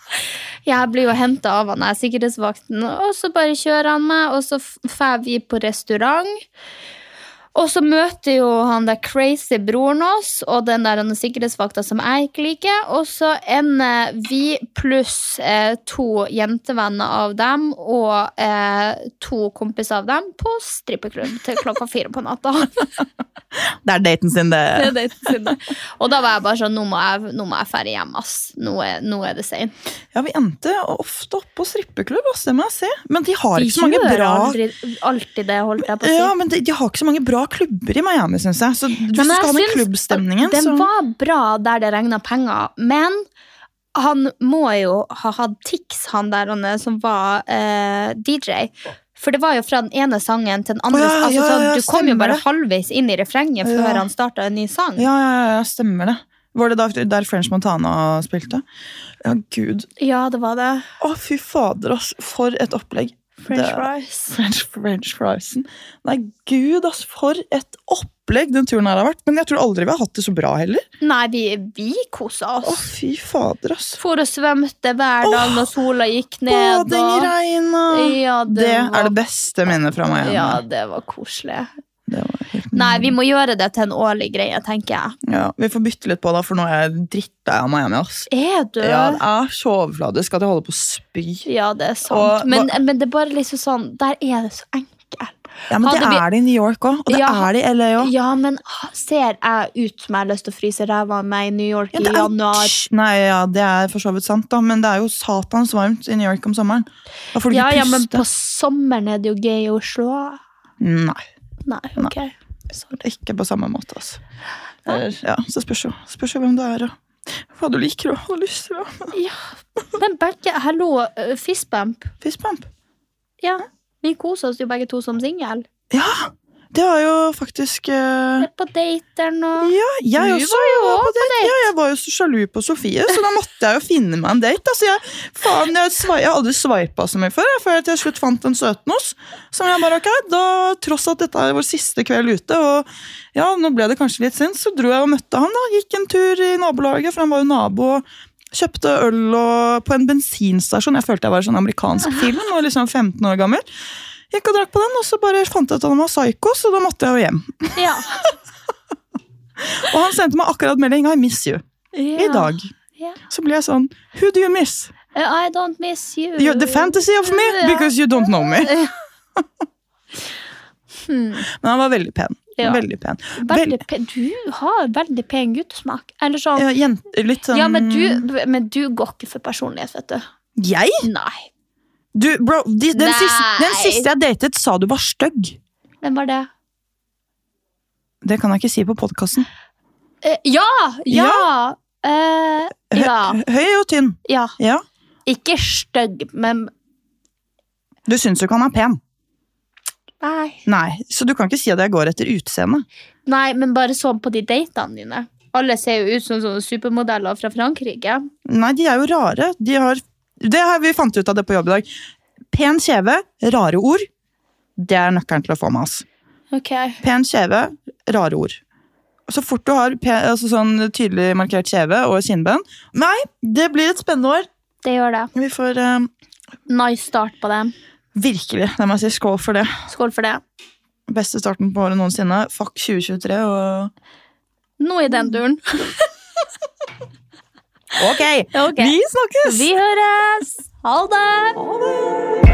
Jeg blir jo henta av han er sikkerhetsvakten, og så bare kjører han meg, og så drar vi på restaurant. Og så møter jo han der crazy broren oss og den der han sikkerhetsvakta som jeg ikke liker. Og så ender vi pluss eh, to jentevenner av dem og eh, to kompiser av dem på strippeklubb til klokka fire på natta. Det er daten sin, det. Det er daten sin, det. og da var jeg bare sånn Nå må jeg, nå må jeg ferde hjem, ass. Nå er, nå er det seint. Ja, vi endte ofte opp på strippeklubb, ass, det må jeg se. Men de har De ikke så mange bra aldri, alltid det, holdt jeg på å si. Ja, men de, de har ikke så mange bra klubber i Miami, syns jeg. Så du Men skal ha den klubbstemningen, Den så var bra der det regna penger, men han må jo ha hatt tics, han der er, som var eh, DJ. For det var jo fra den ene sangen til den andre. Oh, ja, altså, ja, ja, du kom jo bare det. halvveis inn i refrenget før han starta en ny sang. Ja, ja, ja, stemmer det. Var det da, der French Montana spilte? Ja, gud. Ja, det var det. Å, fy fader, ass. For et opplegg. French fries. French, French friesen. Nei, gud, ass. For et opplegg den turen her har vært. Men jeg tror aldri vi har hatt det så bra heller. Nei, vi, vi kosa Å, oss. fy fader, ass. For og svømte hver dag når sola gikk ned. Bading i regnet. Ja, det, Det var, er det beste minnet fra meg Ja, det var koselig. Nei, vi må gjøre det til en årlig greie, tenker jeg. Ja, Vi får bytte litt på, da, for nå er jeg drittlei av Miami. ass. Er du? Ja, Det er så overfladisk at jeg holder på å spy. Ja, det er sant. Og men, men det er bare liksom sånn Der er det så enkelt. Ja, Men det Hadde vi- er det i New York òg, og det Ja. er det i LA òg. Ja, men ser jeg ut som jeg har lyst til å fryse ræva av meg i New York Ja, i det er- januar? Nei, ja, det er for så vidt sant, da, men det er jo satans varmt i New York om sommeren. Da får du Ja, ikke ja, men puste. på sommeren er det jo gøy i Oslo. Nei, Nei, ok. Sorry. ikke på samme måte. Altså. Eller, ja, så spørs jo spørs jo hvem det er, og hva du liker og har lyst til. og- Ja. Men begge Hallo, uh, fistbump. Fistbump. Ja. Vi koser oss jo begge to som singel. Ja! Det var jo faktisk uh... På dateren og Ja, jeg Du også var jo var på på date. Ja, jeg var jo så sjalu på Sofie, så da måtte jeg jo finne meg en date. Altså, jeg, faen, jeg, jeg har aldri sveipa så mye før, jeg, før jeg til slutt fant en søtnos. Som jeg bare, ok, da, Tross at dette er vår siste kveld ute, og ja, nå ble det kanskje litt sint, så dro jeg og møtte han. da, Gikk en tur i nabolaget, for han var jo nabo. Kjøpte øl og, på en bensinstasjon. Jeg følte jeg var i sånn amerikansk film. og liksom 15 år gammel. Gikk og drakk på den, og så bare fant jeg ut at han var psyko, så da måtte jeg jo hjem. Ja. Og han sendte meg akkurat melding I miss you i dag. Ja. Så ble jeg sånn Who do you miss? I don't miss you. You're the fantasy of me because you don't know me. Hmm. Men han var veldig pen. Ja. Veldig pen. Veldig pen. Du har veldig pen guttesmak. Eller sånn Ja, jente, litt sånn Ja, men du, men du går ikke for personlighet, vet du. Jeg? Nei. Du, bro, de, den, siste, den siste jeg datet, sa du var stygg. Hvem var det? Det kan jeg ikke si på podkasten. Uh, ja! Ja! Eh, ja. Høy og tynn. ja. Ja. Ikke stygg, men Du syns jo ikke han er pen. Nei. Nei, Så du kan ikke si at jeg går etter utseendet. Nei, men bare sånn på de datene dine. Alle ser jo ut som sånne supermodeller fra Frankrike. Nei, de er jo rare. De har, det har Vi fant ut av det på jobb i dag. Pen kjeve, rare ord. Det er nøkkelen til å få med oss. Ok. Pen kjeve, rare ord. Så fort du har pen, altså sånn tydelig markert kjeve og kinnben Nei, det blir et spennende år. Det gjør det. Vi får um, Nice start på det. virkelig det må jeg si, skål for det. Skål for det. Beste starten på året noensinne. Fuck 2023 og Nå i den duren. Ok, Ok. vi snakkes! Vi høres! Ha det! Moderne